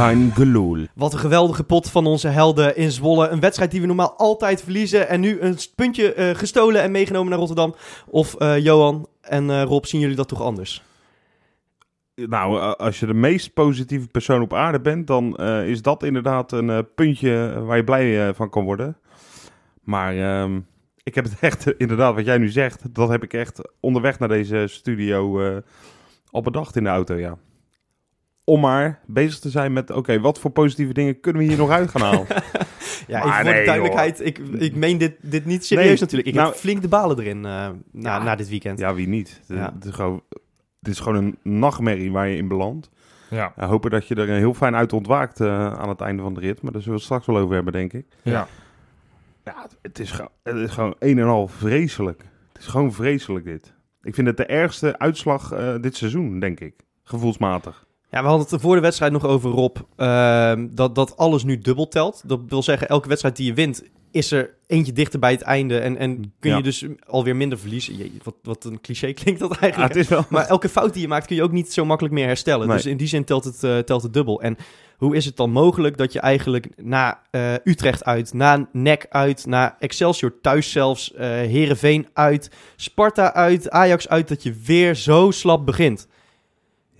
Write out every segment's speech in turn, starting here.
Kein gelul. Wat een geweldige pot van onze helden in Zwolle. Een wedstrijd die we normaal altijd verliezen. En nu een puntje eh, gestolen en meegenomen naar Rotterdam. Of eh, Johan en eh, Rob, zien jullie dat toch anders? Nou, als je de meest positieve persoon op aarde bent, dan eh, is dat inderdaad een puntje waar je blij van kan worden. Maar ehm, ik heb het echt, inderdaad, wat jij nu zegt, dat heb ik echt onderweg naar deze studio eh al bedacht in de auto, ja. Om maar bezig te zijn met, oké, wat voor positieve dingen kunnen we hier nog uit gaan halen? Ja, Maar even voor nee, de duidelijkheid. Ik, ik meen dit, dit niet serieus Nee, natuurlijk. Ik nou- heb flink de balen erin eh, na, Ja. na dit weekend. ja, wie niet? Het- Ja. Het, is gewoon, het is gewoon een nachtmerrie waar je in belandt. Ja. Hopen dat je er heel fijn uit ontwaakt eh, aan het einde van de rit. Maar daar zullen we het straks wel over hebben, denk ik. Ja. Ja, het is, gewoon- het is gewoon een en al vreselijk. Het is gewoon vreselijk dit. Ik vind het de ergste uitslag eh, dit seizoen, denk ik. Gevoelsmatig. Ja, we hadden het voor de wedstrijd nog over, Rob, ehm, dat, dat alles nu dubbel telt. Dat wil zeggen, elke wedstrijd die je wint, is er eentje dichter bij het einde. En, en kun je dus alweer minder verliezen. Jee, wat, wat een cliché klinkt dat eigenlijk. het is wel... Maar elke fout die je maakt kun je ook niet zo makkelijk meer herstellen. Nee. Dus in die zin telt het, eh, telt het dubbel. En hoe is het dan mogelijk dat je eigenlijk na eh, Utrecht uit, na NEC uit, na Excelsior thuis zelfs, eh Herenveen uit, Sparta uit, Ajax uit, dat je weer zo slap begint?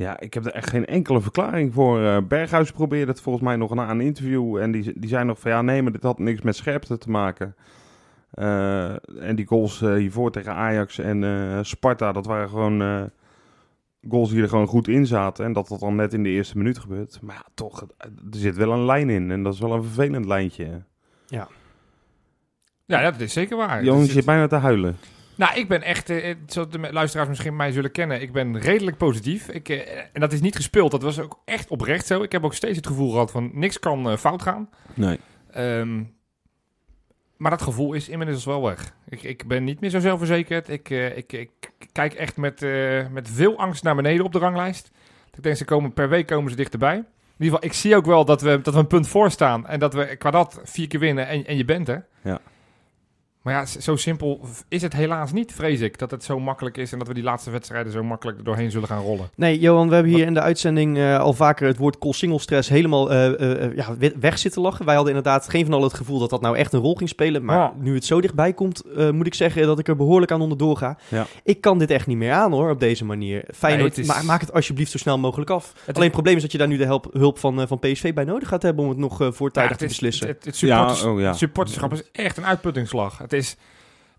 Ja, ik heb er echt geen enkele verklaring voor. Eh, Berghuis probeerde het volgens mij nog na een interview. En die, die zei nog van ja, nee, maar dit had niks met scherpte te maken. Eh, en die goals eh, hiervoor tegen Ajax en Sparta, dat waren gewoon goals die er gewoon goed in zaten. En dat dat dan net in de eerste minuut gebeurt. Maar ja, toch, er zit wel een lijn in. En dat is wel een vervelend lijntje. Ja, ja, dat is zeker waar. Jongens, je zit bijna te huilen. Nou, ik ben echt, eh, zoals de luisteraars misschien mij zullen kennen, ik ben redelijk positief. Ik, eh, en dat is niet gespeeld, dat was ook echt oprecht zo. Ik heb ook steeds het gevoel gehad van niks kan eh, fout gaan. Nee. Ehm, maar dat gevoel is inmiddels wel weg. Ik, ik ben niet meer zo zelfverzekerd. Ik, ik, ik kijk echt met, met veel angst naar beneden op de ranglijst. Ik denk, ze komen, per week komen ze dichterbij. In ieder geval, ik zie ook wel dat we, dat we een punt voor staan. En dat we qua dat vier keer winnen en, en je bent er. Ja. Maar ja, zo simpel is het helaas niet, vrees ik. Dat het zo makkelijk is en dat we die laatste wedstrijden zo makkelijk er doorheen zullen gaan rollen. Nee, Johan, we hebben hier in de uitzending eh, al vaker het woord single-stress helemaal eh, eh, eh, ja, we- weg zitten lachen. Wij hadden inderdaad geen van allen het gevoel dat dat nou echt een rol ging spelen. Maar Ja. nu het zo dichtbij komt, eh, moet ik zeggen dat ik er behoorlijk aan onderdoor ga. Ja. Ik kan dit echt niet meer aan hoor, op deze manier. Feyenoord, het is- ma- maak het alsjeblieft zo snel mogelijk af. Het Alleen het probleem is dat je daar nu de help, hulp van, eh, van PSV bij nodig gaat hebben om het nog voortijdig Ja, te het is- beslissen. Het, het, het Ja, supporters, oh ja. supporterschap is echt een uitputtingsslag. Het is,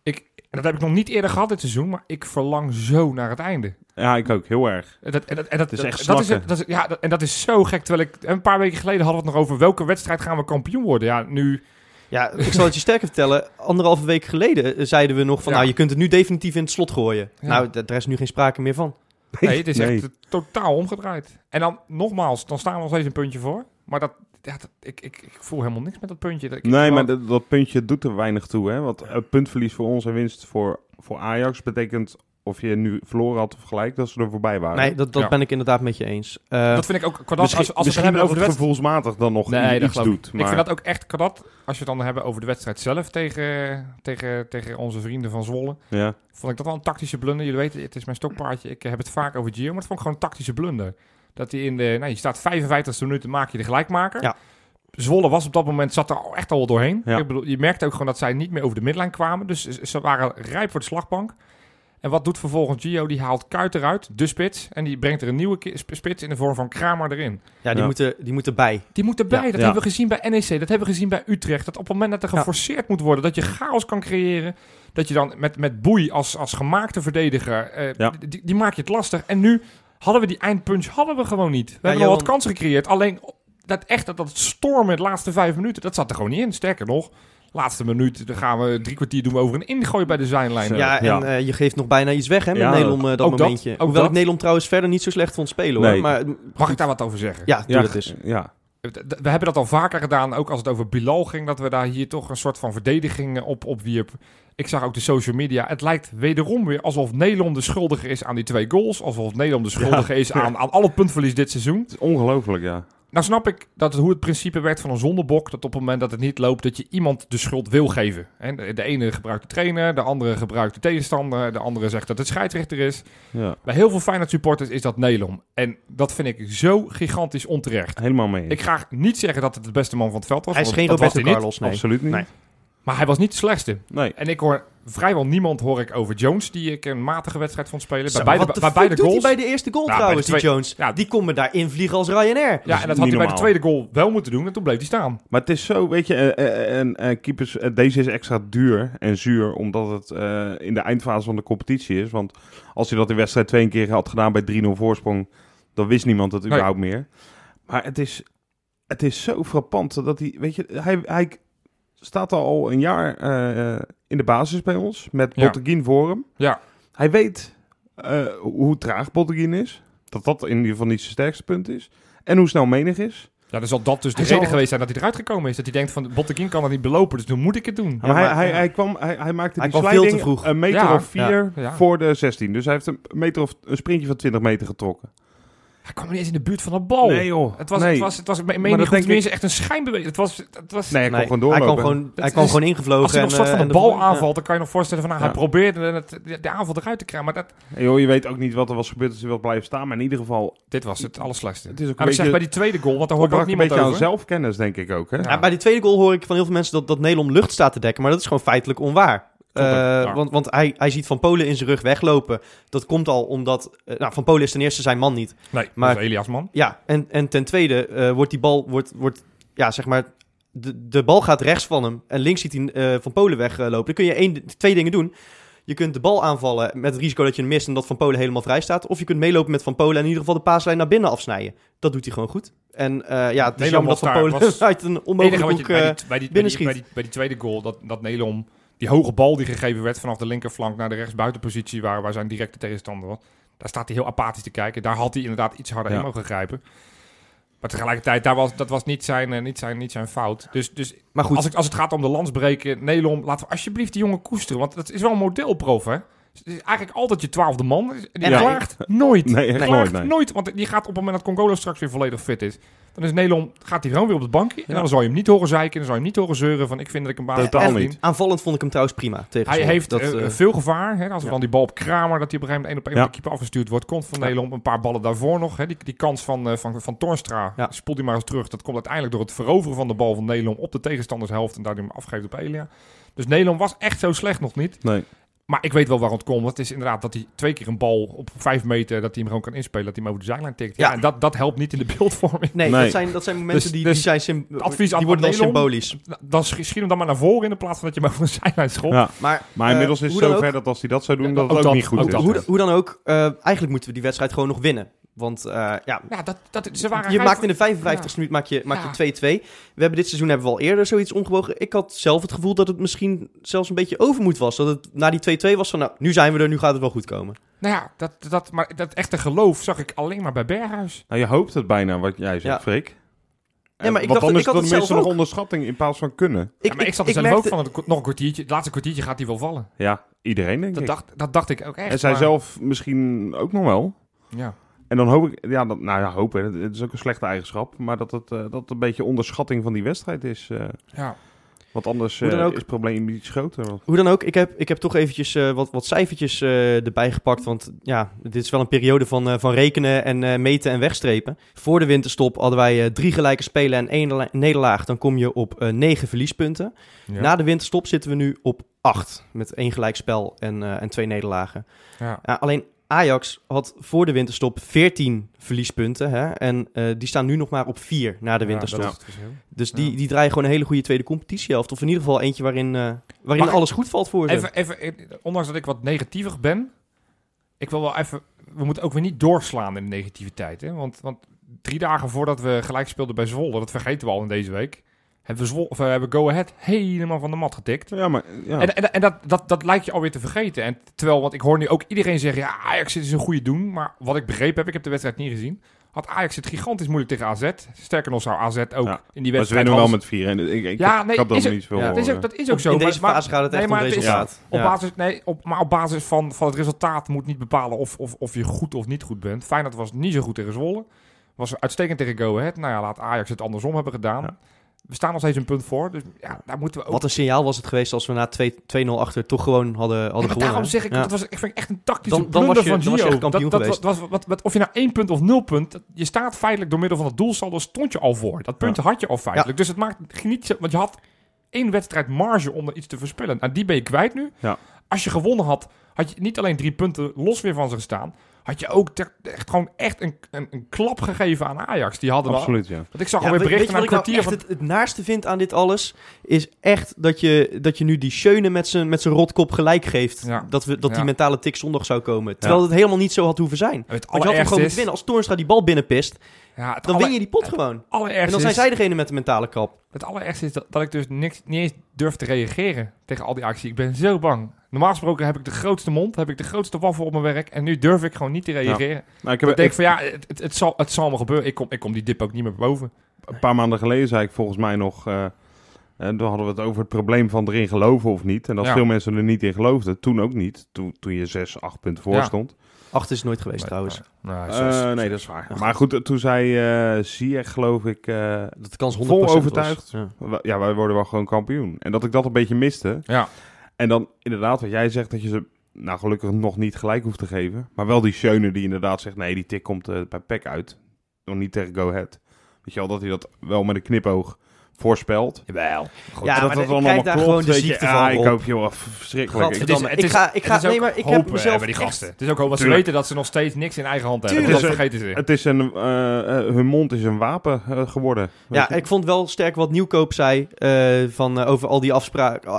ik, en dat heb ik nog niet eerder gehad dit seizoen, maar ik verlang zo naar het einde. Ja, ik ook. Heel erg. En Dat, en dat, en dat, Het is echt dat is, snakken. dat is, ja, dat- en dat is zo gek. Terwijl ik een paar weken geleden hadden we het nog over welke wedstrijd gaan we kampioen worden. Ja, nu. Ja, ik zal het je sterker vertellen. Anderhalve week geleden zeiden we nog van... Ja. nou, je kunt het nu definitief in het slot gooien. Ja. Nou, daar is nu geen sprake meer van. Nee, het is Nee. echt totaal omgedraaid. En dan nogmaals, dan staan we nog steeds een puntje voor. Maar dat, ja, dat, ik, ik, ik voel helemaal niks met dat puntje. Dat- ik- Nee, maar dat, dat puntje doet er weinig toe. Hè? Want het puntverlies voor ons en winst voor, voor Ajax betekent of je nu verloren had of gelijk, dat ze er voorbij waren. Nee, dat, dat Ja. ben ik inderdaad met je eens. Eh, dat vind ik ook. Qua dat, misschien als, als we het hebben over de wedstrijd. gevoelsmatig dan nog Nee, iets doet. Maar Ik vind dat ook echt qua dat. Als je het dan hebben over de wedstrijd zelf tegen, tegen, tegen onze vrienden van Zwolle. ja. Vond ik dat wel een tactische blunder. Jullie weten, het is mijn stokpaardje. Ik heb het vaak over Gio, maar het vond ik gewoon een tactische blunder. Dat hij in de, nou, je staat 55 minuten, maak je de gelijkmaker. Ja. Zwolle was op dat moment, zat er al echt al wel doorheen. Ja. Ik bedoel, je merkte ook gewoon dat zij niet meer over de midlijn kwamen. Dus ze- waren rijp voor de slagbank. En wat doet vervolgens Gio? Die haalt Kuit eruit, de spits. En die brengt er een nieuwe spits in de vorm van Kramer erin. ja, die, Ja. Moeten, die moeten bij. Die moet erbij. Ja. dat Ja. hebben we gezien bij NEC. Dat hebben we gezien bij Utrecht. Dat op het moment dat er Ja. geforceerd moet worden, dat je chaos kan creëren. Dat je dan met, met Boei als, als gemaakte verdediger, eh, Ja. die, die maak je het lastig. En nu hadden we die eindpunch hadden we gewoon niet. We hebben al wat kansen gecreëerd. Alleen dat echt dat, dat stormen de laatste vijf minuten, dat zat er gewoon niet in. Sterker nog, laatste minuut, dan gaan we drie kwartier doen we over een ingooi bij de zijlijn. Ja, en ja. eh, je geeft nog bijna iets weg hè, met Ja, Nederland eh, dat ook dat, momentje. ook Hoewel dat. ik Nederland trouwens verder niet zo slecht vond spelen hoor. Maar Mag ik daar wat over zeggen? ja, doe ja, dat eens. ja. We hebben dat al vaker gedaan, ook als het over Bilal ging, dat we daar hier toch een soort van verdediging op opwierpen. Ik zag ook de social media. Het lijkt wederom weer alsof Nederland de schuldige is aan die twee goals. Alsof Nederland de schuldige is aan, aan al het puntverlies dit seizoen. Het is ongelooflijk, ja. nou snap ik dat het, hoe het principe werkt van een zondebok. Dat op het moment dat het niet loopt, dat je iemand de schuld wil geven. Hè, de, de ene gebruikt de trainer, de andere gebruikt de tegenstander. De andere zegt dat het scheidsrechter is. Ja, Bij heel veel Feyenoord supporters is dat Nelom. En dat vind ik zo gigantisch onterecht. helemaal mee. eens. Ik ga niet zeggen dat het de beste man van het veld was. Hij is want geen Roberto. Carlos, nee. Absoluut niet. Nee. Maar hij was niet de slechtste. Nee. En ik hoor vrijwel niemand hoor ik over Jones, die ik een matige wedstrijd vond spelen. Bij beide, bij beide goals. de eerste goal bij trouwens, die Jones? Ja. Die kon me daar invliegen als Ryanair. Ja, en dat had hij bij de tweede goal wel moeten doen en toen bleef hij staan. Maar het is zo, weet je, eh, eh, en eh, keepers, eh, deze is extra duur en zuur, omdat het eh, in de eindfase van de competitie is. Want als hij dat in wedstrijd twee keer had gedaan bij 3-0 voorsprong, dan wist niemand het Nee. überhaupt meer. Maar het is, het is zo frappant dat hij, weet je, hij, hij staat al een jaar eh, eh, in de basis bij ons, met Ja. Botteguin voor hem. Ja. Hij weet eh, hoe traag Botteguin is, dat dat in ieder geval niet zijn sterkste punt is. En hoe snel menig is. Ja, dan zal dat dus de Hij reden zal- geweest zijn dat hij eruit gekomen is. Dat hij denkt van, Bottekin kan dat niet belopen, dus nu moet ik het doen. Maar, maar- hij, hij, ja. hij, kwam, hij, hij maakte Hij die kwam veel te sliding vroeg. een meter Ja, of vier ja, ja. voor de 16. Dus hij heeft een, meter of, een sprintje van 20 meter getrokken. Hij kwam niet eens in de buurt van de bal. Nee joh. Het was, nee. het was, het was, ik meen Maar niet dat tenminste echt een schijnbeweging. Het was, het was, nee, hij kon Nee, gewoon hij doorlopen. kwam gewoon, hij Het kwam gewoon ingevlogen. als hij nog en, soort van eh, de bal ja. aanvalt, dan kan je nog voorstellen van, nou, hij probeerde het, de, aanval eruit te krijgen. Maar dat, Hey, joh, je weet ook niet wat er was gebeurd als hij was blijven staan. Maar in ieder geval, dit was het allerslechtste. het is ook een ik zeg bij die tweede goal, want daar hoor ik ook ontbrak een beetje aan zelfkennis, denk ik ook. Hè? Ja. Ja, bij die tweede goal hoor ik van heel veel mensen dat, dat Nederland lucht staat te dekken. Maar dat is gewoon feitelijk onwaar. Eh. Want, want hij, hij ziet Van Polen in zijn rug weglopen. Dat komt al omdat... eh, nou, Van Polen is ten eerste zijn man niet. Nee, Maar- Elias man. Ja, en, en ten tweede eh, wordt die bal... Wordt, wordt, ja, zeg maar... De, de bal gaat rechts van hem. En links ziet hij Van Polen weglopen. Dan kun je één, twee dingen doen. Je kunt de bal aanvallen met het risico dat je hem mist... en dat Van Polen helemaal vrij staat. Of je kunt meelopen met Van Polen... en in ieder geval de paaslijn naar binnen afsnijden. Dat doet hij gewoon goed. En ja, het is jammer dat Van Polen uit een onmogelijke hoek... bij die, bij, die, bij, bij die tweede goal, dat, dat Nelom, die hoge bal die gegeven werd vanaf de linkerflank naar de rechtsbuitenpositie, waar, waar zijn directe tegenstander was, daar staat hij heel apathisch te kijken. Daar had hij inderdaad iets harder Ja. in mogen grijpen. Maar tegelijkertijd, daar was, dat was niet zijn, eh, niet zijn, niet zijn fout. Dus, dus maar goed, als, ik, als het gaat om de landsbreken, Nelom, laten we alsjeblieft die jongen koesteren. Want dat is wel een modelprof, hè? Het is eigenlijk altijd je twaalfde man. Die En hij- klaagt nooit. Nee, echt nooit. klaagt Nee. nooit. Want die gaat op het moment dat Congolo straks weer volledig fit is. Dan is Nelom, gaat hij gewoon weer op het bankje. En dan zal je hem niet horen zeiken. Dan zal je hem niet horen zeuren van ik vind dat ik een baas Totaal heb. niet. aanvallend vond ik hem trouwens prima tegen Hij heeft dat, eh, eh, veel gevaar. Hè? Als we ja. dan die bal op Kramer, dat hij op een gegeven moment één op één Ja. op de keeper afgestuurd wordt. Komt van Ja. Nelom een paar ballen daarvoor nog. Hè? Die, die kans van, eh, van, van Torstra, Ja. spoelt hij maar eens terug. Dat komt uiteindelijk door het veroveren van de bal van Nelom op de tegenstandershelft. En daardoor hem afgeeft op Elia. Dus Nelom was echt zo slecht nog niet. Nee. Maar ik weet wel waarom het komt. Want het is inderdaad dat hij twee keer een bal op vijf meter, dat hij hem gewoon kan inspelen. Dat hij hem over de zijlijn tikt. Ja, Ja. en dat, dat helpt niet in de beeldvorming. nee, Nee. Dat, zijn, dat zijn momenten Dus- die, dus die zijn advies die worden dan symbolisch. Dan sch- schiet hem dan maar naar voren in plaats van dat je hem over de zijlijn schopt. Ja. Maar, Maar eh, inmiddels is het dan zover dat als hij dat zou doen, Ja, dat het ook ook, dat, niet goed ook is. dat. hoe, hoe dan ook, eh, eigenlijk moeten we die wedstrijd gewoon nog winnen. Want eh, ja, Ja, dat, dat, ze waren je maakt in de 55 e minuut maak je, maak Ja. je 2-2. We hebben dit seizoen hebben we al eerder zoiets omgebogen. Ik had zelf het gevoel dat het misschien zelfs een beetje overmoed was. Dat het na die 2-2 was van, nou, nu zijn we er, nu gaat het wel goed komen. Nou ja, dat, dat, maar dat echte geloof zag ik alleen maar bij Berghuis. Nou, je hoopt het bijna, wat jij zegt, Ja. Freek. Ja, maar ik Want dacht- ik is had het zelf nog onderschatting in plaats van kunnen. ja, maar ik, zat er zelf merkte- ook van, het, nog een kwartiertje, het laatste kwartiertje gaat hij wel vallen. Ja, iedereen denk Dat ik. dacht, dat dacht ik ook echt. en zij maar- zelf misschien ook nog wel. Ja. En dan hoop ik, ja, dat, nou ja, hopen, het is ook een slechte eigenschap, maar dat het, eh, dat het een beetje onderschatting van die wedstrijd is. eh, ja. want anders eh, ook. is het probleem iets groter. Hoe dan ook, ik heb, ik heb toch eventjes eh, wat, wat cijfertjes eh, erbij gepakt. Want ja, dit is wel een periode van, eh, van rekenen en eh, meten en wegstrepen. Voor de winterstop hadden wij eh, drie gelijke spelen en één nederla- nederlaag. Dan kom je op eh, negen verliespunten. Ja. Na de winterstop zitten we nu op acht. Met één gelijkspel en, eh, en twee nederlagen. ja. Ja, alleen Ajax had voor de winterstop 14 verliespunten. Hè? En eh, die staan nu nog maar op 4 na de winterstop. Dus die, Ja. die draaien gewoon een hele goede tweede competitiehelft. Of in ieder geval eentje waarin, eh, waarin Mag ik- alles goed valt voor ze. Even, even, eh, ondanks dat ik wat negatiever ben, ik wil wel even, we moeten ook weer niet doorslaan in de negativiteit. Hè? Want, want drie dagen voordat we gelijk speelden bij Zwolle, dat vergeten we al in deze week, hebben we, of, eh, hebben Go Ahead helemaal van de mat getikt. Ja, maar ja. En, en, en dat, dat, dat lijkt je alweer te vergeten. En terwijl, want ik hoor nu ook iedereen zeggen, ja, Ajax is een goede doen. Maar wat ik begrepen heb, ik heb de wedstrijd niet gezien, had Ajax het gigantisch moeilijk tegen AZ. Sterker nog zou AZ ook Ja, in die maar ze wedstrijd... winnen wel met vier. En ik, ik, Ja, ik nee, is het- niet veel ja, dat, is ook, dat is ook zo. in deze maar- fase gaat het nee, echt maar om het is- resultaat. Op basis, nee, op, maar op basis van, van het resultaat moet niet bepalen of, of, of je goed of niet goed bent. Feyenoord was niet zo goed tegen Zwolle. Was uitstekend tegen Go Ahead. Nou ja, laat Ajax het andersom hebben gedaan. We staan nog steeds een punt voor. Dus ja, daar moeten we ook... Wat een signaal was het geweest als we na 2 2-0 achter toch gewoon hadden, hadden Ja, gewonnen. daarom zeg ik, Ja. dat was, ik vind echt een tactische Dan- dan was je- van dan was je kampioen dat, dat, geweest. was, wat, wat, of je nou één punt of nul punt, je staat feitelijk door middel van het doelsaldo, stond je al voor. Dat punt had je al feitelijk. Dus het maakt niet want je had één wedstrijd marge om er iets te verspillen. En die ben je kwijt nu. Ja. Als je gewonnen had, had je niet alleen drie punten los weer van ze gestaan, had je ook ter- echt gewoon echt een, een, een klap gegeven aan Ajax. Die hadden wel, Absoluut, ja. want ik zag Ja, alweer berichten wat een ik nou kwartier echt van... het, het naarste vind aan dit alles? Is echt dat je, dat je nu die Schöne met zijn met zijn rotkop gelijk geeft. Ja. Dat, we, dat die mentale tik zondag zou komen. Terwijl het helemaal niet zo had hoeven zijn. Het Want je had hem gewoon moeten winnen. Als Toornstra die bal binnenpist, ja, dan aller- win je die pot gewoon. En dan zijn is- zij degene met de mentale kap. Het allerergste is dat, dat ik dus niks, niet eens durf te reageren tegen al die actie. Ik ben zo bang. Normaal gesproken heb ik de grootste mond, heb ik de grootste waffel op mijn werk. En nu durf ik gewoon niet te reageren. Nou, ik Ik heb denk van ja, het, het, het zal, het zal me gebeuren. Ik kom, ik kom die dip ook niet meer boven. een paar maanden geleden zei ik volgens mij nog... eh, en toen hadden we het over het probleem van erin geloven of niet. En als Ja. veel mensen er niet in geloofden, toen ook niet. Toen, toen je 6, 8 punten voor Ja. stond. Acht is het nooit geweest trouwens. Nou, Eh, nee, dat is waar. Maar goed, toen zei eh Ziyech, geloof ik... eh, Dat de kans 100% Vol was. overtuigd. Ja. ja, wij worden wel gewoon kampioen. En dat ik dat een beetje miste. Ja, En dan inderdaad, wat jij zegt, dat je ze nou gelukkig nog niet gelijk hoeft te geven. Maar wel die Schöne die inderdaad zegt, nee, die tik komt eh, bij PEC uit. Nog niet tegen Go Ahead. Weet je wel, dat hij dat wel met een knipoog voorspelt. jawel. Goed. Ja, En maar dat ik krijg daar gewoon de je. ziekte Ja, van, ik Rob. hoop, joh, verschrikkelijk. Ik- Gadverdamme. Het is- ik ga, ik ga, het is nee, maar ik heb mezelf hebben die echt- gasten. Het is ook want ze weten dat ze nog steeds niks in eigen hand hebben. Dat vergeten ze. Het is een, eh, eh, hun mond is een wapen eh, geworden. Ja, je. ik vond wel sterk wat Nieuwkoop zei van, over al die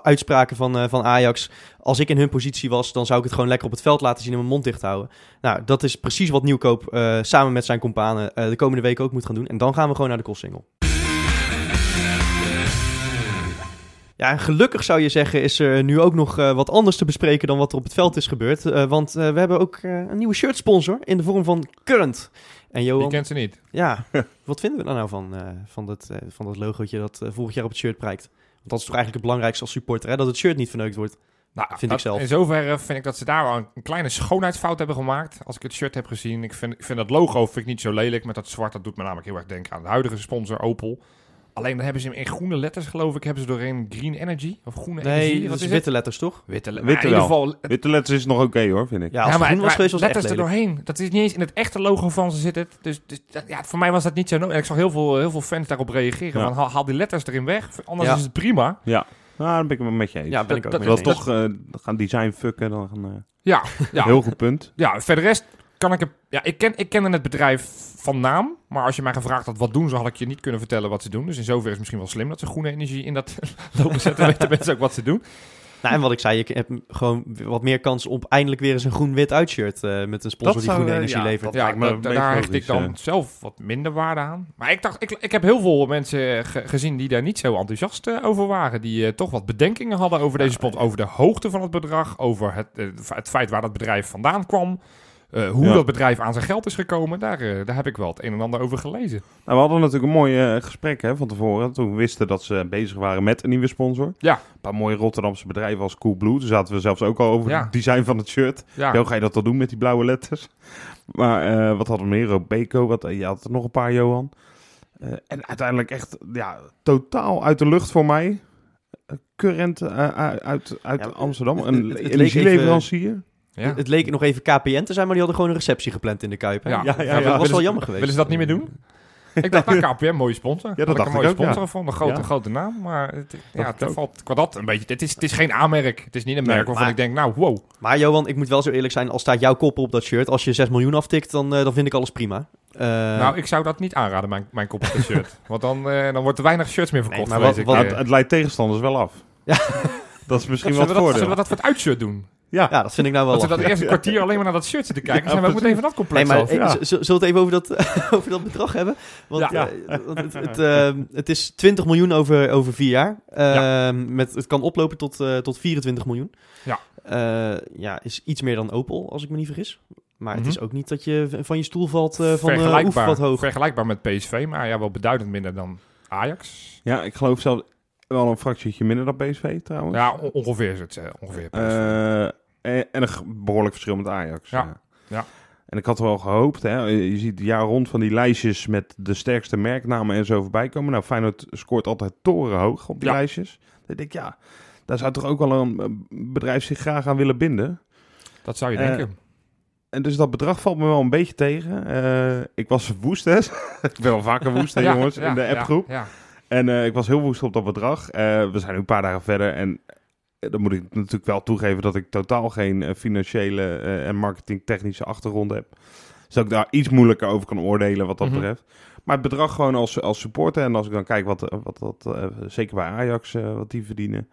uitspraken van, van Ajax. Als ik in hun positie was, dan zou ik het gewoon lekker op het veld laten zien en mijn mond dicht houden. Nou, dat is precies wat Nieuwkoop samen met zijn companen de komende weken ook moet gaan doen. En dan gaan we gewoon naar de kostsingel. Ja, en gelukkig zou je zeggen is er nu ook nog eh, wat anders te bespreken dan wat er op het veld is gebeurd. Eh, want eh, we hebben ook een nieuwe shirtsponsor in de vorm van Current. En Die Johan, kent ze niet. ja, wat vinden we daar nou van, van, dat, van dat logootje dat vorig jaar op het shirt prijkt? Want dat is toch eigenlijk het belangrijkste als supporter, hè? dat het shirt niet verneukt wordt. Nou, Vind ik zelf. In zoverre vind ik dat ze daar wel een, een kleine schoonheidsfout hebben gemaakt. Als ik het shirt heb gezien. Ik vind, ik vind dat logo vind ik niet zo lelijk. Met dat zwart, dat doet me namelijk heel erg denken aan de huidige sponsor Opel. Alleen dan hebben ze hem in groene letters, geloof ik, hebben ze doorheen Green Energy. Of groene Nee, energie. dat Wat is is witte letters, toch? Witte, le- Witte maar in ieder geval, Witte letters is nog oké hoor, vind ik. Ja, als het groen was maar geweest, was letters er doorheen. Dat is niet eens in het echte logo van ze zit het. Dus, dus dat- ja, voor mij was dat niet zo nodig. Ik zag heel veel, heel veel fans daarop reageren. Ja. Van, haal, haal die letters erin weg. Anders Ja. is het prima. Ja, nou, dan ben ik het met je eens. Ja, ben ik ook dat- eens. toch eh, gaan design fucken, dan gaan, eh, Ja, ja. heel goed punt. Ja, verder rest kan ik het... Ja, ik, ken, ik kende het bedrijf van naam. Maar als je mij gevraagd had wat doen ze, had ik je niet kunnen vertellen wat ze doen. Dus in zoverre is het misschien wel slim dat ze groene energie in dat logo zetten. weten mensen ook wat ze doen. Nou, en wat ik zei, je hebt gewoon wat meer kans op eindelijk weer eens een groen-wit uitshirt eh met een sponsor die groene eh, energie ja, levert. Ja, me dat- daar hecht ik dan eh. zelf wat minder waarde aan. Maar ik dacht, ik, ik heb heel veel mensen ge- gezien die daar niet zo enthousiast eh, over waren. Die eh, toch wat bedenkingen hadden over deze sponsor. Over de hoogte van het bedrag. Over het, het feit waar dat bedrijf vandaan kwam. Eh, hoe Ja. dat bedrijf aan zijn geld is gekomen. Daar, eh, daar heb ik wel het een en ander over gelezen. Nou, we hadden natuurlijk een mooi eh, gesprek hè, van tevoren. Toen we wisten dat ze bezig waren met een nieuwe sponsor. Ja. Een paar mooie Rotterdamse bedrijven als Coolblue. Toen zaten we zelfs ook al over Ja. het design van het shirt. Ja, Hoe ga je dat dan doen met die blauwe letters? Maar eh, wat hadden we meer? Robeco, wat, je had er nog een paar, Johan. Eh, en uiteindelijk echt ja, totaal uit de lucht voor mij. Current uit, uit Ja, Amsterdam. Een energieleverancier. Ja. Het leek nog even KPN te zijn, maar die hadden gewoon een receptie gepland in de Kuip. hè? Ja. Ja, ja, Ja, dat ja. was Willen wel ze- jammer geweest. Willen ze dat niet meer doen? Ik dacht, nou, KPM, mooie sponsor. dat Had dacht een ik mooie ook, ja. sponsor van, een grote, Ja. grote naam. Maar het, ja, het valt qua dat een beetje. Het is, het is geen aanmerk. Het is niet een merk Nee, waarvan maar- ik denk, nou, wow. Maar Johan, ik moet wel zo eerlijk zijn, als staat jouw kop op dat shirt, als je 6 miljoen aftikt, dan, eh, dan vind ik alles prima. Eh, nou, ik zou dat niet aanraden, mijn, mijn kop op de shirt. Want dan, eh, dan wordt er weinig shirts meer verkocht. maar vrees wat- ik. wat- het, het leidt tegenstanders wel af. Ja. Dat is misschien wel we het dat, zullen we dat voor het uitshirt doen? Ja. ja, dat vind ik nou wel Dat we dat eerste kwartier alleen maar naar dat shirt zitten kijken. Ja, zijn we ook meteen van dat Nee, complex maar af. z- z- zullen we het even over dat, over dat bedrag hebben? Want Ja. eh, het, het, eh, het is 20 miljoen over, over vier jaar. Eh, met, het kan oplopen tot, eh, tot 24 miljoen. Ja. Eh, ja, is iets meer dan Opel, als ik me niet vergis. Maar Mhm. het is ook niet dat je van je stoel valt eh, van oef wat hoog. vergelijkbaar met PSV, maar ja, wel beduidend minder dan Ajax. Ja, ik geloof zelfs wel een fractietje minder dan PSV trouwens. Ja, on- ongeveer is het. eh, ongeveer. Eh, en, en een behoorlijk verschil met Ajax. Ja. eh. Ja. En ik had wel gehoopt, hè, je ziet jaar rond van die lijstjes met de sterkste merknamen en zo voorbij komen. Nou, Feyenoord scoort altijd torenhoog op die Ja. lijstjes. Dan denk ik, ja, daar zou toch ook wel een eh, bedrijf zich graag aan willen binden. Dat zou je Eh, denken. En dus dat bedrag valt me wel een beetje tegen. Eh, ik was woest, hè. ik ben wel vaker woest, hè, Ja, jongens, ja, in de appgroep. Ja, En eh, ik was heel woest op dat bedrag. Eh, we zijn nu een paar dagen verder en eh, dan moet ik natuurlijk wel toegeven dat ik totaal geen financiële en marketingtechnische achtergrond heb. Dus dat ik daar iets moeilijker over kan oordelen wat dat Mhm. betreft. Maar het bedrag gewoon als, als supporter en als ik dan kijk wat, wat dat, zeker bij Ajax, wat die verdienen,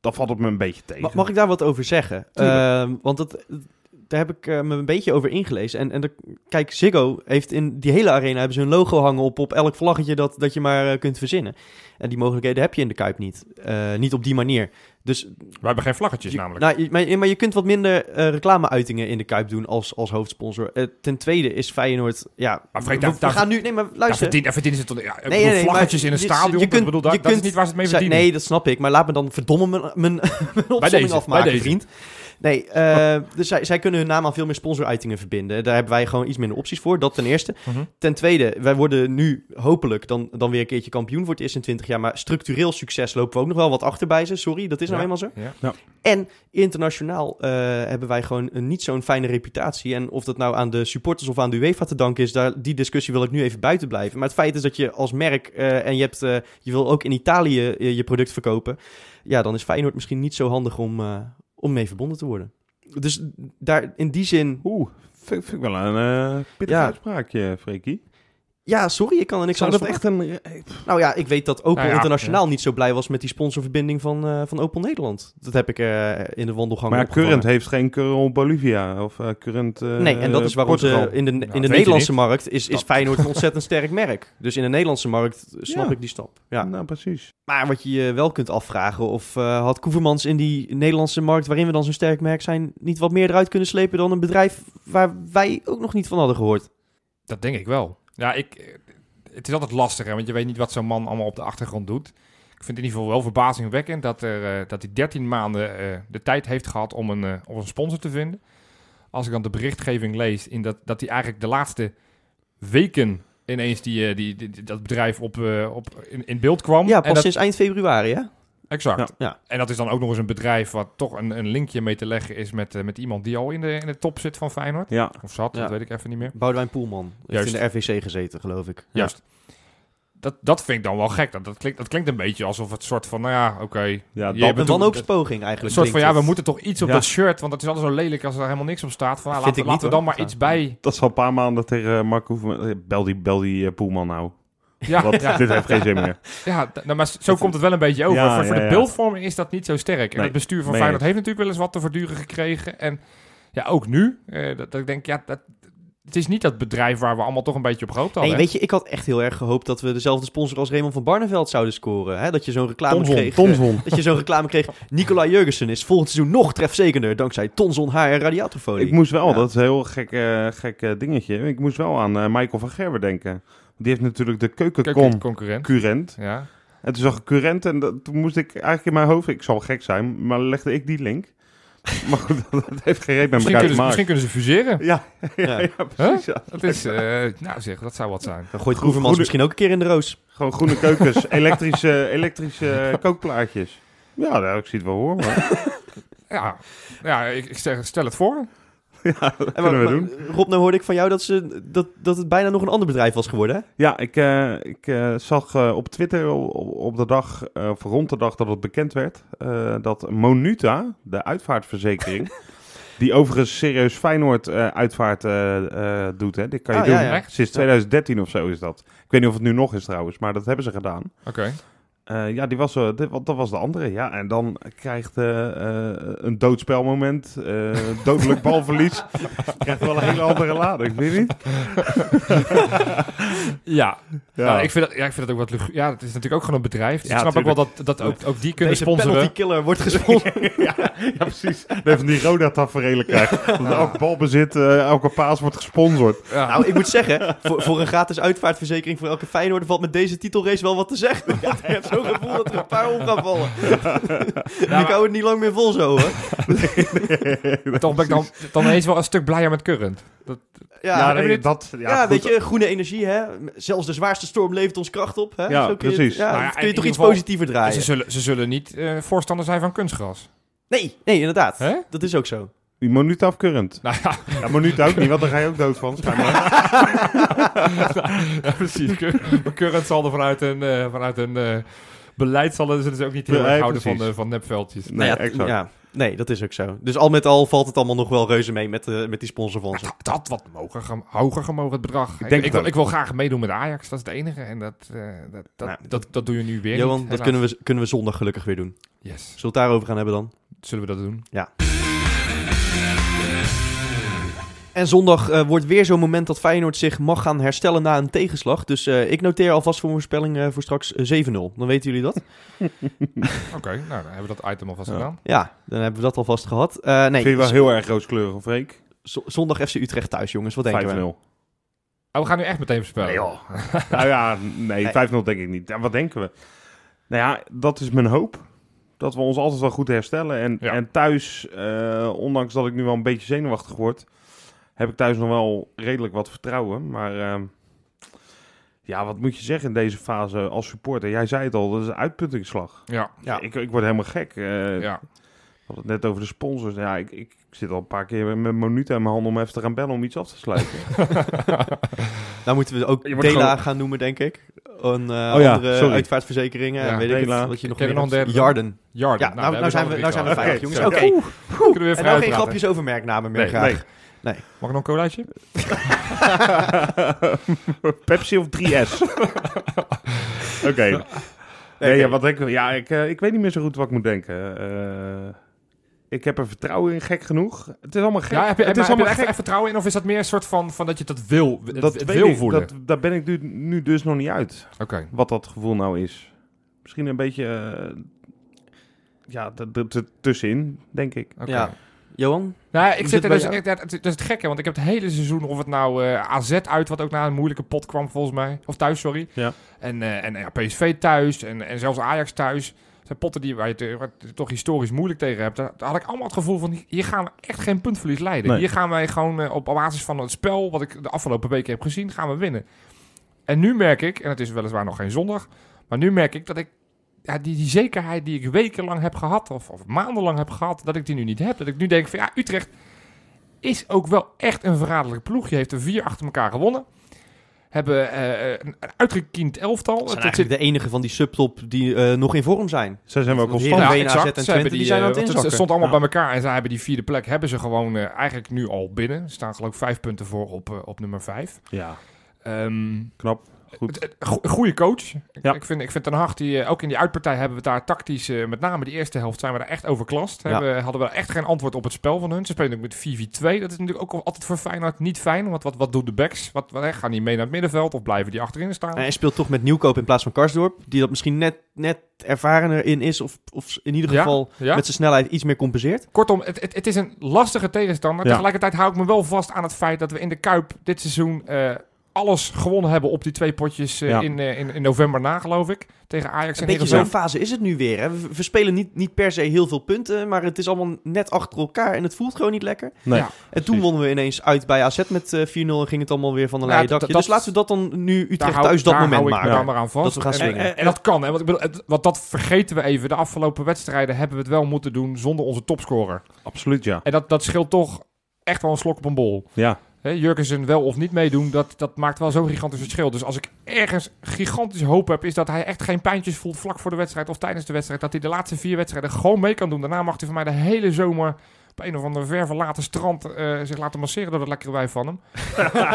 dan valt het me een beetje tegen. Ma- Mag ik daar wat over zeggen? Ehm, want dat, daar heb ik eh, me een beetje over ingelezen. En, en de, kijk, Ziggo heeft in die hele arena hebben ze een logo hangen op, op elk vlaggetje dat, dat je maar eh, kunt verzinnen. En die mogelijkheden heb je in de Kuip niet. Eh, niet op die manier. Dus we hebben geen vlaggetjes je, namelijk. nou, je- maar, je- maar je kunt wat minder reclameuitingen in de Kuip doen als, als hoofdsponsor. Ten tweede is Feyenoord... Ja, Maar we, daar- we daar- gaan nu... Nee, maar luister. daar verdienen ze toch... Ja, Nee, bedoel, nee, vlaggetjes maar in een stadion, je kunt- bedoel, dat, je dat is kunt- niet waar ze het mee verdienen. Nee, dat snap ik. Maar laat me dan verdomme mijn, mijn, mijn opzomming afmaken, bij deze. Nee, eh, dus zij, zij kunnen hun naam aan veel meer sponsoruitingen verbinden. Daar hebben wij gewoon iets minder opties voor. Dat ten eerste. Mhm. Ten tweede, wij worden nu hopelijk dan, dan weer een keertje kampioen voor het eerst in 20 jaar. Maar structureel succes lopen we ook nog wel wat achter bij ze. Sorry, dat is nou Ja. eenmaal zo. Ja. En internationaal eh, hebben wij gewoon een niet zo'n fijne reputatie. En of dat nou aan de supporters of aan de UEFA te danken is, daar, die discussie wil ik nu even buiten blijven. Maar het feit is dat je als merk eh, en je, hebt, eh, je wil ook in Italië je product verkopen. Ja, dan is Feyenoord misschien niet zo handig om, eh, om mee verbonden te worden. Dus daar in die zin... Oeh, vind, vind ik wel een uh, pittig Ja. uitspraakje, Freekie. Ja, sorry, ik kan er niks Zou aan dat echt een... Nou ja, ik weet dat Opel Nou ja, Internationaal niet zo blij was met die sponsorverbinding van, eh, van Opel Nederland. Dat heb ik eh, in de wandelgang Maar. Current heeft geen Current Bolivia of eh Current eh, Nee, en dat is waarom Portugal. ze in de, in dat de Nederlandse markt is, is Feyenoord een ontzettend sterk merk. Dus in de Nederlandse markt snap Ja. ik die stap. Ja. Nou, precies. Maar wat je je wel kunt afvragen, of eh, had Koevermans in die Nederlandse markt, waarin we dan zo'n sterk merk zijn, niet wat meer eruit kunnen slepen dan een bedrijf waar wij ook nog niet van hadden gehoord? Dat denk ik wel. Ja, ik, het is altijd lastig, hè, want je weet niet wat zo'n man allemaal op de achtergrond doet. Ik vind het in ieder geval wel verbazingwekkend dat, er, eh, dat hij 13 maanden eh, de tijd heeft gehad om een, eh, om een sponsor te vinden. Als ik dan de berichtgeving lees, in dat, dat hij eigenlijk de laatste weken ineens die, die, die- dat bedrijf op, op, in, in beeld kwam. Ja, En pas dat- sinds eind februari, hè? Exact. Ja. Ja. En dat is dan ook nog eens een bedrijf wat toch een, een linkje mee te leggen is met, eh, met iemand die al in de, in de top zit van Feyenoord. Ja, Of zat, Ja. dat weet ik even niet meer. Boudewijn Poelman. Heeft Juist. in de RVC gezeten, geloof ik. Juist. Dat, dat vind ik dan wel gek. Dat, dat, klinkt, dat klinkt een beetje alsof het soort van, nou ja, oké. ja Je dat, hebt Een wanhoopspoging Een eigenlijk. soort van, ja, we moeten toch iets op Ja. dat shirt, want het is altijd zo lelijk als er helemaal niks op staat. Van, nou, laten, laten we dan hoor. maar iets bij. dat is al een paar maanden tegen Mark Hoeven. eh, Bel die, bel die eh, Poelman nou. Ja, Want ja, dit heeft geen zin meer. ja nou, maar zo komt het wel een beetje over. Ja, voor voor ja, de ja. beeldvorming is dat niet zo sterk. En Nee, het bestuur van Feyenoord heeft natuurlijk wel eens wat te verduren gekregen. En ja, ook nu. eh, dat, dat ik denk, ja, dat, het is niet dat bedrijf waar we allemaal toch een beetje op gehoopt hadden. Nee, weet je, ik had echt heel erg gehoopt dat we dezelfde sponsor als Raymond van Barneveld zouden scoren. Hè? Dat je zo'n reclame Tonzon, kreeg. Tonzon. Dat je zo'n reclame kreeg. Nicolai Jurgensen is volgend seizoen nog trefzekerder dankzij Tonzon haar en radiatorfolie. Ik moest wel, Ja. dat is een heel gek, gek eh, dingetje. Ik moest wel aan Michael van Gerber denken. Die heeft natuurlijk de Keuken- keukencon concurrent. current. Ja. En toen zag ik current en dat, toen moest ik eigenlijk in mijn hoofd, ik zal gek zijn, maar legde ik die link. maar goed, dat heeft geen reet met Misschien, elkaar kunnen te ze, maken. misschien kunnen ze fuseren. Ja, ja, Ja. ja, precies. Ja. Dat is, eh, nou zeg, dat zou wat zijn. Dan gooit goede- misschien ook een keer in de roos. Gewoon groene keukens, elektrische, elektrische kookplaatjes. Ja, nou, ik zie het wel hoor. Maar, Ja, ja ik, ik zeg, stel het voor. ja, dat En we maar- doen. maar, Rob, nou hoorde ik van jou dat, ze, dat, dat het bijna nog een ander bedrijf was geworden, hè? Ja, ik, eh, ik eh, zag eh, op Twitter op, op de dag, eh, of rond de dag dat het bekend werd, eh, dat Monuta, de uitvaartverzekering, die overigens serieus Feyenoord eh, uitvaart doet, hè, dit kan je Ah, doen. ja, ja. Echt? Sinds 2013 of zo is dat. Ik weet niet of het nu nog is trouwens, maar dat hebben ze gedaan. Oké. Eh, ja, die was, eh, dit, wat- dat was de andere. Ja, en dan krijgt eh, eh, een doodspelmoment, eh dodelijk balverlies. krijgt wel een hele andere lading, vind je niet? Ja, Ja. Nou, ik, vind dat, ja, ik vind dat ook wat lugu- Ja, het is natuurlijk ook gewoon een bedrijf. Dus Ja, ik snap ook wel dat, dat ook, ook die kunnen Deze sponsoren. penalty killer wordt gesponsord. ja, ja, precies. Dat even die Roda-taferelen krijgt. Dat elk balbezit, elke paas wordt gesponsord. Ja. nou, ik moet zeggen, voor, voor een gratis uitvaartverzekering voor elke Feyenoord valt met deze titelrace wel wat te zeggen. Ja, zo'n gevoel dat er een paar om gaan vallen. ik hou het niet lang meer vol zo, hoor. Toch ben ik dan, dan eens wel een stuk blijer met Current. Dat, Ja, Ja, ja, nee, we dit- dat, ja, weet je, groene energie, hè. Zelfs de zwaarste storm levert ons kracht op, hè. Ja, Zo kun je precies. ja, Nou ja, kun je toch iets geval- positiever draaien. ze, zullen, ze zullen niet eh, voorstander zijn van kunstgras. Nee, nee, inderdaad. Hè? Dat is ook zo. Die minuut afkurrend. Nou ja, Ja, minuut ook niet, want daar ga je ook dood van. ja precies. Current zal er vanuit een, eh, vanuit een eh, beleid zullen zullen ze ook niet heel Nee, erg houden van, eh, van nepveldjes. Nee, Nou ja, exact. ja, nee, dat is ook zo. Dus al met al valt het allemaal nog wel reuze mee met, eh, met die sponsor van ze. Het had wat mogen, gem- hoger gemogen, het bedrag. Ik, denk ik, het wil, ik wil graag meedoen met Ajax, dat is het enige. En dat, eh, dat, dat, Nou, dat, dat doe je nu weer Johan, niet, dat kunnen we, kunnen we zondag gelukkig weer doen. Yes, Zullen we het daarover gaan hebben dan? zullen we dat doen? En zondag eh, wordt weer zo'n moment dat Feyenoord zich mag gaan herstellen na een tegenslag. Dus eh, ik noteer alvast voor mijn voorspelling eh, voor straks eh, 7-0. Dan weten jullie dat? Oké, nou dan hebben we dat item alvast Ja. gedaan. Ja, dan hebben we dat alvast gehad. Eh, nee, Vind je wel heel erg rooskleurig, Freek? z- zondag FC Utrecht thuis, jongens. Wat denken 5-0. we? Oh, we gaan nu echt meteen voorspellen. Nee, nou ja, nee, 5-0 denk ik niet. Ja, wat denken we? Nou ja, dat is mijn hoop. Dat we ons altijd wel goed herstellen. En, Ja. en thuis, eh, ondanks dat ik nu wel een beetje zenuwachtig word, heb ik thuis nog wel redelijk wat vertrouwen. Maar ehm, ja, wat moet je zeggen in deze fase als supporter? Jij zei het al, dat is een uitputtingsslag. Ja, Ja. Ik, ik word helemaal gek. Eh, ja. We hadden het net over de sponsors. Ja, ik, ik, zit al een paar keer met Monuta in mijn hand om even te gaan bellen om iets af te sluiten. Nou moeten we ook gewoon- gaan noemen, denk ik. Een eh, Oh ja, andere sorry. uitvaartverzekeringen. Ja, en weet ik het, wat je nog meer hebt. Jarden. Jarden. Ja, nou, nou, zijn we, nou zijn we veilig, jongens. Oké, Kunnen we weer en nou geen grapjes over merknamen meer Nee, graag. nee. Mag ik nog een colaatje? Pepsi of 3S? Oké. Nee, ja, wat denk ik? Ja, ik, eh, ik weet niet meer zo goed wat ik moet denken. Eh, ik heb er vertrouwen in, gek genoeg. Het is allemaal gek. Ja, heb je, het is heb je allemaal er echt, gek. echt vertrouwen in? Of is dat meer een soort van, van dat je dat wil, Dat het wil ik, voelen? Dat, daar ben ik nu, nu dus nog niet uit. Oké. Wat dat gevoel nou is. Misschien een beetje... eh, ja, tussenin, denk ik. oké. Ja. Johan? Nou, ja, ik zit er het dus, ik- dat, dat is het gekke, want ik heb het hele seizoen, of het nou eh, AZ uit, wat ook na een moeilijke pot kwam volgens mij, of thuis, sorry. Ja. En, eh, en ja, PSV thuis en, en zelfs Ajax thuis. Dat zijn potten die, waar, je te- waar je toch historisch moeilijk tegen hebt. Daar, daar had ik allemaal het gevoel van, hier gaan we echt geen puntverlies leiden. Nee. Hier gaan wij gewoon eh, op basis van het spel, wat ik de afgelopen weken heb gezien, gaan we winnen. En nu merk ik, en het is weliswaar nog geen zondag, maar nu merk ik dat ik ja, die, die zekerheid die ik wekenlang heb gehad, of, of maandenlang heb gehad, dat ik die nu niet heb. Dat ik nu denk van ja, Utrecht is ook wel echt een verraderlijke ploeg. Je heeft er vier achter elkaar gewonnen. Hebben eh, een uitgekiend elftal. Dat zijn eigenlijk de enige van die subtop die eh, nog in vorm zijn. Zij zijn wel constant. Heerenveen, AZ en Ze Twente, hebben die zijn aan het eh. Het stond allemaal Ja. bij elkaar en zij hebben die vierde plek hebben ze gewoon eh, eigenlijk nu al binnen. Ze staan geloof ik vijf punten voor op, eh, op nummer vijf. Ja, Ehm, knap. Goed. goede coach. Ik, Ja. ik, vind, ik vind Ten Hag, die, eh, ook in die uitpartij hebben we daar tactisch, eh, met name de eerste helft, zijn we daar echt overklast. Ja. Hadden we echt geen antwoord op het spel van hun. Ze spelen ook met 4-4-2. Dat is natuurlijk ook altijd voor Feyenoord niet fijn. Want wat, wat doen de backs? Wat, wat, gaan die mee naar het middenveld of blijven die achterin staan? En hij speelt toch met Nieuwkoop in plaats van Karsdorp. Die dat misschien net, net ervarener in is. Of, of in ieder geval ja. met zijn snelheid iets meer compenseert. Kortom, het, het, het is een lastige tegenstander. Ja. Tegelijkertijd hou ik me wel vast aan het feit dat we in de Kuip dit seizoen eh, alles gewonnen hebben op die twee potjes eh, Ja. in, eh, in, in november na, geloof ik. Tegen Ajax Een en beetje zo'n fase is het nu weer. Hè. We, we spelen niet, niet per se heel veel punten. Maar het is allemaal net achter elkaar. En het voelt gewoon niet lekker. Nee. Ja. En toen wonnen we ineens uit bij AZ met eh, 4-0. En ging het allemaal weer van een Ja, leien dat- dakje. dus laten we dat dan nu Utrecht Daar hou- thuis dat daar moment hou ik me maken. maar aan vast. Dat we gaan En- swingen. En, en dat kan, hè? Want, ik bedoel, het, want dat vergeten we even. De afgelopen wedstrijden hebben we het wel moeten doen zonder onze topscorer. Absoluut, ja. En dat, dat scheelt toch echt wel een slok op een bol. Ja, Jurgensen wel of niet meedoen, dat, dat maakt wel zo'n gigantisch verschil. Dus als ik ergens gigantisch hoop heb, is dat hij echt geen pijntjes voelt vlak voor de wedstrijd of tijdens de wedstrijd. Dat hij de laatste vier wedstrijden gewoon mee kan doen. Daarna mag hij van mij de hele zomer op een of ander ver verlaten strand eh, zich laten masseren door dat lekkere wijf van hem.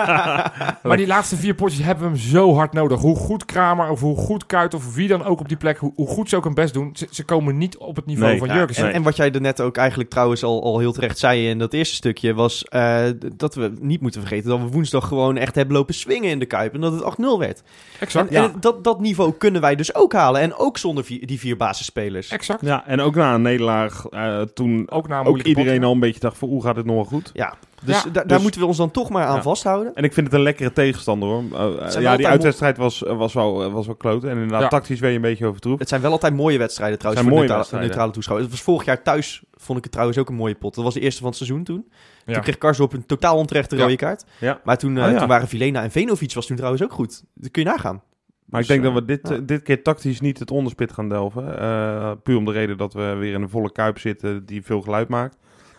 maar die laatste vier potjes hebben we hem zo hard nodig. Hoe goed Kramer of hoe goed Kuit of wie dan ook op die plek, hoe, hoe goed ze ook hun best doen, ze, ze komen niet op het niveau Nee, van ja, Jurgensen. En, en wat jij er net ook eigenlijk trouwens al, al heel terecht zei in dat eerste stukje... was eh, dat we niet moeten vergeten dat we woensdag gewoon echt hebben lopen swingen in de Kuip. En dat het 8-0 werd. Exact. En, en dat, dat niveau kunnen wij dus ook halen. En ook zonder die vier basisspelers. Exact. ja, en ook na een nederlaag, eh, toen Ook na een ook moeilijke iedereen al een beetje dacht van, hoe gaat het nog wel goed? Ja, Dus Ja, da- daar dus- moeten we ons dan toch maar aan Ja. vasthouden. En ik vind het een lekkere tegenstander hoor. Uh, wel ja, die uitwedstrijd was, was, wel, was wel kloten. En inderdaad, Ja. tactisch ben je een beetje overtroefd. Het zijn wel altijd mooie wedstrijden trouwens Het voor mooie neutrale, neutrale toeschouwers. Het was vorig jaar thuis, vond ik het trouwens ook een mooie pot. Dat was de eerste van het seizoen toen. Ja. Toen kreeg Karsdorp een totaal onterechte Ja. rode kaart. Ja. Maar toen, eh, ja. toen waren Vilena en Venovic was toen trouwens ook goed. Dat kun je nagaan. Maar ik Dus, denk dat eh, we dit, ja. eh, dit keer tactisch niet het onderspit gaan delven. Eh, puur om de reden dat we weer in een volle kuip zitten die veel geluid maakt.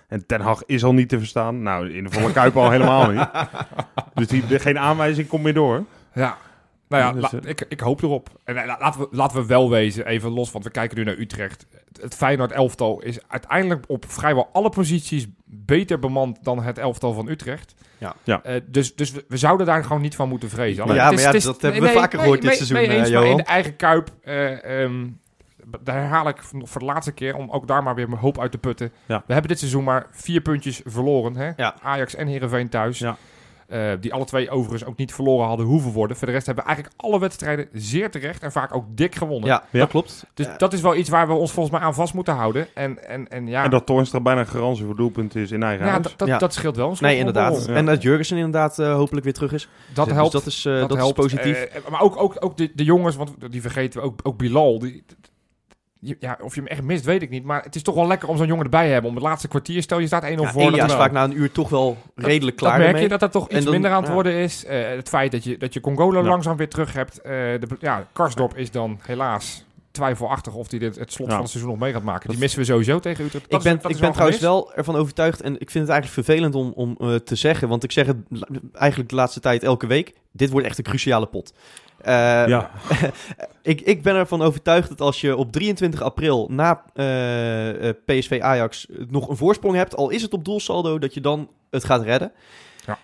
En Ten Hag is al niet te verstaan. Nou, in de volle kuip al helemaal niet. Dus die, geen aanwijzing komt meer door. Ja. Nou ja, Dus, la- eh, ik, ik hoop erop. En eh, la- laten, we, laten we wel wezen, even los, want we kijken nu naar Utrecht. Het, Feyenoord elftal is uiteindelijk op vrijwel alle posities beter bemand dan het elftal van Utrecht. Ja. Ja. Eh, dus dus we, we zouden daar gewoon niet van moeten vrezen. Ja, het maar ja, dat hebben we vaker gehoord dit seizoen, mee eens, maar Johan. in de eigen kuip, eh, ehm, daar herhaal ik nog voor de laatste keer, om ook daar maar weer mijn hoop uit te putten. Ja. We hebben dit seizoen maar vier puntjes verloren. Hè? Ja. Ajax en Heerenveen thuis. Ja. Eh, die alle twee overigens ook niet verloren hadden hoeven worden. Voor de rest hebben we eigenlijk alle wedstrijden zeer terecht en vaak ook dik gewonnen. Ja, Ja. dat klopt. Dus Ja. dat is wel iets waar we ons volgens mij aan vast moeten houden. En, en, en ja, En dat Toornstra bijna garantie voor doelpunten is in eigen ja, huis. dat, dat, Ja. dat scheelt wel. een Nee, inderdaad. En dat Jurgensen inderdaad eh, hopelijk weer terug is. Dat Dus helpt. dat is, eh, dat dat is positief. Eh, maar ook, ook, ook de, de jongens, want die vergeten we, ook, ook Bilal. Die- ja, of je hem echt mist, weet ik niet. Maar het is toch wel lekker om zo'n jongen erbij te hebben. Om het laatste kwartier, stel je staat 1-0 Ja, voor. Dat is vaak na een uur toch wel redelijk klaar dat merk je dat dat toch En iets dan- minder aan het ja. worden is. Eh, het feit dat je, dat je Congola Ja. langzaam weer terug hebt. Eh, de, ja, Karsdorp is dan helaas twijfelachtig of hij dit het slot Ja. van het seizoen nog mee gaat maken. Die Dat- missen we sowieso tegen Utrecht. Ik ben, ik ben wel trouwens gemist. wel ervan overtuigd en ik vind het eigenlijk vervelend om, om eh, te zeggen, want ik zeg het eigenlijk de laatste tijd elke week. Dit wordt echt een cruciale pot. Eh, ja. ik, ik ben ervan overtuigd dat als je op 23 april na eh, eh, PSV Ajax nog een voorsprong hebt, al is het op doelsaldo, dat je dan het gaat redden. Ja.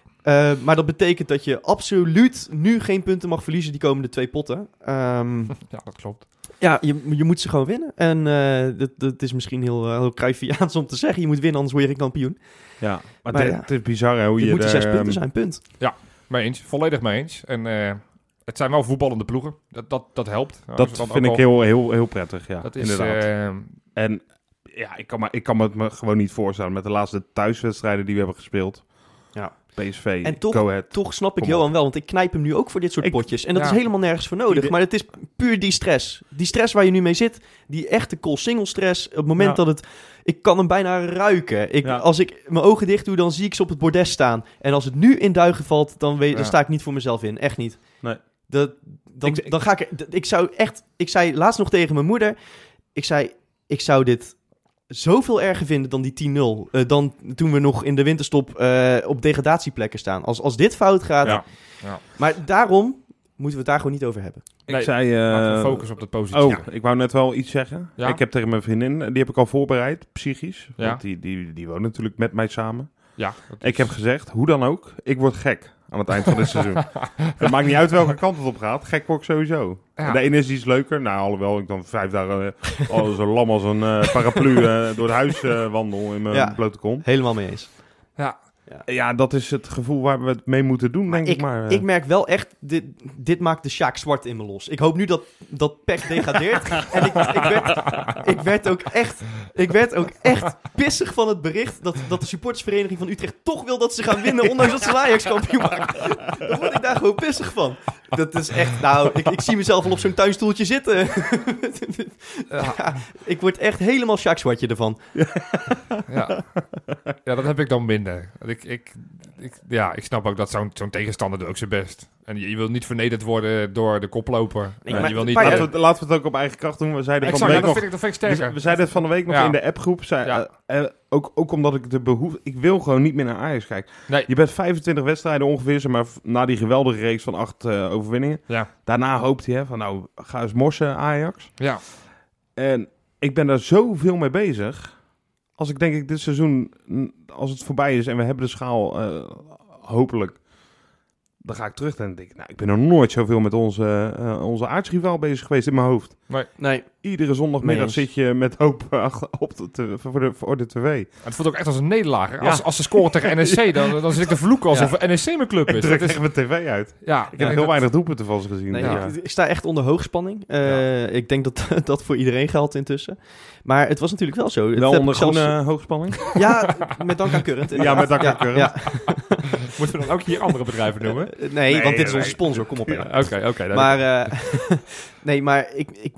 Maar dat betekent dat je absoluut nu geen punten mag verliezen die komende twee potten. Ehm, Ja, dat klopt. ja, je, je moet ze gewoon winnen. En eh, dat, dat is misschien heel, uh, heel Cruyffiaans om te zeggen. Je moet winnen, anders word je geen kampioen. ja. Maar, Maar het, ja. het is bizar hè, hoe Het je moeten er, zes punten ehm, zijn, punt. Mee eens, volledig mee eens. En het zijn wel voetballende ploegen. Dat, dat, dat helpt. Dat dus vind ik al- heel, heel, heel prettig, ja. Dat is, inderdaad. eh, En ja, ik kan, me, ik kan me het me gewoon niet voorstellen met de laatste thuiswedstrijden die we hebben gespeeld. Ja. PSV, En toch- Go Ahead. Toch snap ik Johan wel, want ik knijp hem nu ook voor dit soort Ik- potjes. En dat ja. is helemaal nergens voor nodig. Maar het is puur die stress. Die stress waar je nu mee zit. Die echte call single stress. Op het moment Ja. dat het... Ik kan hem bijna ruiken. Ik, Ja. Als ik mijn ogen dicht doe, dan zie ik ze op het bordes staan. En als het nu in duigen valt, dan, weet, dan sta ik niet voor mezelf in. Echt niet. Nee. Dat, dan, Ik- dan ga ik... Ik zou echt... Ik zei laatst nog tegen mijn moeder... Ik zei, ik zou dit zoveel erger vinden dan die 10-0. eh, dan toen we nog in de winterstop eh, op degradatieplekken staan. Als, als dit fout gaat... Ja. Maar daarom moeten we het daar gewoon niet over hebben. nee, ik zei... we eh, focussen op dat positief. Oh, ik wou net wel iets zeggen. Ja? Ik heb tegen mijn vriendin, die heb ik al voorbereid, psychisch. Ja. Want die, die, die woont natuurlijk met mij samen. Ja, Ik heb gezegd, hoe dan ook, ik word gek aan het eind van dit seizoen. Het maakt niet uit welke kant het op gaat. Gek word ik sowieso. Ja. De ene is iets leuker. Nou, alhoewel ik dan vijf dagen eh, al zo lam als een eh, paraplu eh, door het huis eh, wandel in mijn Ja. blote kont. Helemaal mee eens. Ja, Ja, dat is het gevoel waar we het mee moeten doen, denk ik, ik, maar. eh. ik merk wel echt, dit, dit maakt de Sjaak zwart in me los. Ik hoop nu dat, dat PEC degradeert. en ik, ik, werd, ik, werd ook echt, ik werd ook echt pissig van het bericht dat, dat de supportersvereniging van Utrecht toch wil dat ze gaan winnen, ondanks dat ze Ajax kampioen maken. Dan word ik daar gewoon pissig van. Dat is echt, nou, ik, ik zie mezelf al op zo'n tuinstoeltje zitten. ja, ik word echt helemaal Sjaak zwartje ervan. ja. ja, dat heb ik dan minder. Ik, ik, ik, ja, ik snap ook dat zo'n zo'n tegenstander doet ook zijn best. En je, je wil niet vernederd worden door de koploper. Nee, maar- je wil niet... laten, we, het- laten we het ook op eigen kracht doen. We zeiden van de ja, week dat, nog. vind ik, dat vind ik We, sterker. we zeiden het van de week nog Ja. in de appgroep. Zei, Ja. eh, eh, ook, ook omdat ik de behoefte... Ik wil gewoon niet meer naar Ajax kijken. Nee. Je bent 25 wedstrijden ongeveer, zeg maar, na die geweldige reeks van acht eh, overwinningen. Ja, Daarna hoopt hij hè, van, nou, ga eens morsen Ajax. ja. En ik ben daar zoveel mee bezig. Als ik denk ik dit seizoen, als het voorbij is en we hebben de schaal eh, hopelijk, dan ga ik terug en denk ik, nou, ik ben nog nooit zoveel met onze, uh, onze aardsrivaal bezig geweest in mijn hoofd. Nee. Iedere zondagmiddag zit je met hoop op de, te- voor, de, voor de tv. Het voelt ook echt als een nederlaag. Ja. Als, als ze scoren tegen NEC, dan, dan zit ik te vloeken alsof NEC mijn club Ik is. druk Dat is echt mijn tv uit. ja, Ik heb heel weinig doelpunten van ze gezien. Nee, ja. ik, ik sta echt onder hoogspanning. Eh, Ik denk dat dat voor iedereen geldt intussen. Maar het was natuurlijk wel zo. Wel onder ik zelfs- groene hoogspanning? Ja, met dank aan Current. Ja, met dank aan Current. Ja, Moeten we dan ook hier andere bedrijven noemen? Eh, Nee, Nee, want dit is nee. onze sponsor. Kom op. Oké, oké. Maar, eh, nee, maar ik, ik,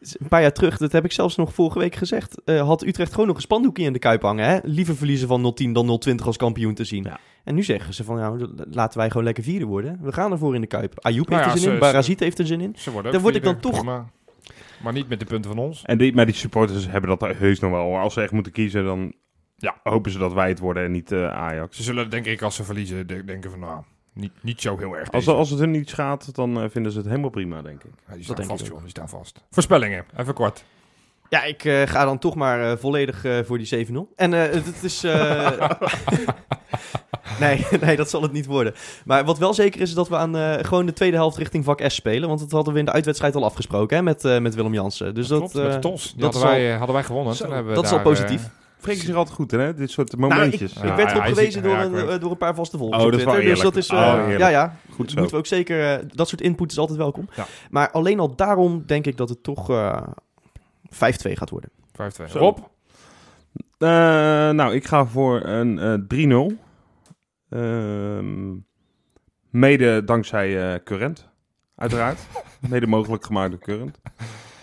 een paar jaar terug, dat heb ik zelfs nog vorige week gezegd, eh, had Utrecht gewoon nog een spandoekje in de kuip hangen. Hè? Liever verliezen van 010 dan 020 als kampioen te zien. Ja. En nu zeggen ze van, nou, laten wij gewoon lekker vierde worden. We gaan ervoor in de kuip. Ayoub Nou heeft ja, er zin ze- in, Barazit heeft er zin in. Ze worden ook Daar word ik dan toch- prima. Maar niet met de punten van ons. En die, maar die supporters hebben dat heus nog wel. Als ze echt moeten kiezen, dan Ja. hopen ze dat wij het worden en niet eh, Ajax. Ze zullen denk ik als ze verliezen de- denken van nou, niet, niet zo heel erg. Als, als het hun niet schaadt, dan eh, vinden ze het helemaal prima, denk ik. Ja, die staan denk ik vast, joh. Die staan vast. Voorspellingen, even kort. Ja, ik eh, ga dan toch maar eh, volledig eh, voor die 7-0. En eh, het, is... eh, nee, nee, dat zal het niet worden. Maar wat wel zeker is, is dat we aan eh, gewoon de tweede helft richting vak S spelen. Want dat hadden we in de uitwedstrijd al afgesproken hè, met, eh, met Willem Jansen. Dus dat, Klopt, met de eh, Tos. Die dat hadden, wij, hadden wij gewonnen. Zo, Toen hebben we dat is al positief. Eh, Freek zich altijd goed, hè? Dit soort Nou, ik, momentjes. ik werd erop gewezen door, ja, een, eh, door een paar vaste volgers Oh, op dat Twitter. Dus dat is... eh, Oh, heerlijk. ja, ja. goed zo. Moeten we ook zeker... eh, dat soort input is altijd welkom. Ja. Maar alleen al daarom denk ik dat het toch eh 5-2 gaat worden. 5-2. Zo. Rob? Eh, nou, ik ga voor een eh 3-0. Ehm, mede dankzij eh Current, uiteraard. mede mogelijk gemaakt door Current.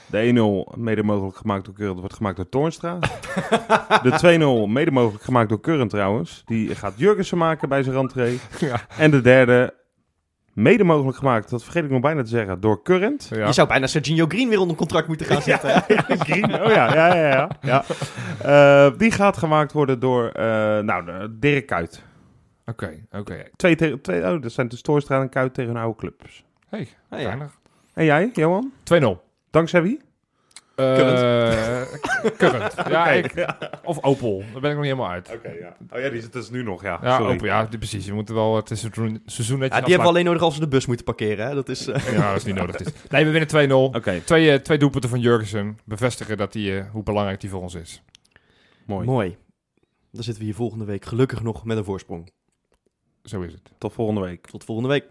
De 1-0 mede mogelijk gemaakt door Current wordt gemaakt door Toornstra. De 2-0 mede mogelijk gemaakt door Current trouwens. Die gaat Jurgensen maken bij zijn rentree. Ja. En de derde mede mogelijk gemaakt, dat vergeet ik nog bijna te zeggen, door Current. Ja. Je zou bijna Serginho Green weer onder contract moeten gaan zetten. hè? Green, oh ja, ja, ja. ja, ja. Eh, die gaat gemaakt worden door, eh, nou, Dirk Kuyt. Oké, oké. Twee tegen, twee, oh, dat zijn dus Toornstra en Kuyt tegen hun oude clubs. Hey, Ah, ja. geinig. En jij, Johan? 2-0. Dankzij wie? Eh, Current. Ja, Oké, ik, ja. of Opel. Daar ben ik nog niet helemaal uit. Oké, ja. Oh ja, die zit dus nu nog, ja. Ja, Sorry. Opel, ja, die- precies. Je moet wel het seizoen, seizoen netjes Ja, die hebben we alleen nodig als ze de bus moeten parkeren. Hè? Dat is, eh. Ja, dat is niet nodig. Is. Nee, we winnen 2-0. Oké, Twee, eh, twee doelpunten van Jurgensen bevestigen dat die, eh, hoe belangrijk die voor ons is. mooi. mooi. Dan zitten we hier volgende week gelukkig nog met een voorsprong. Zo is het. Tot volgende week. Tot volgende week.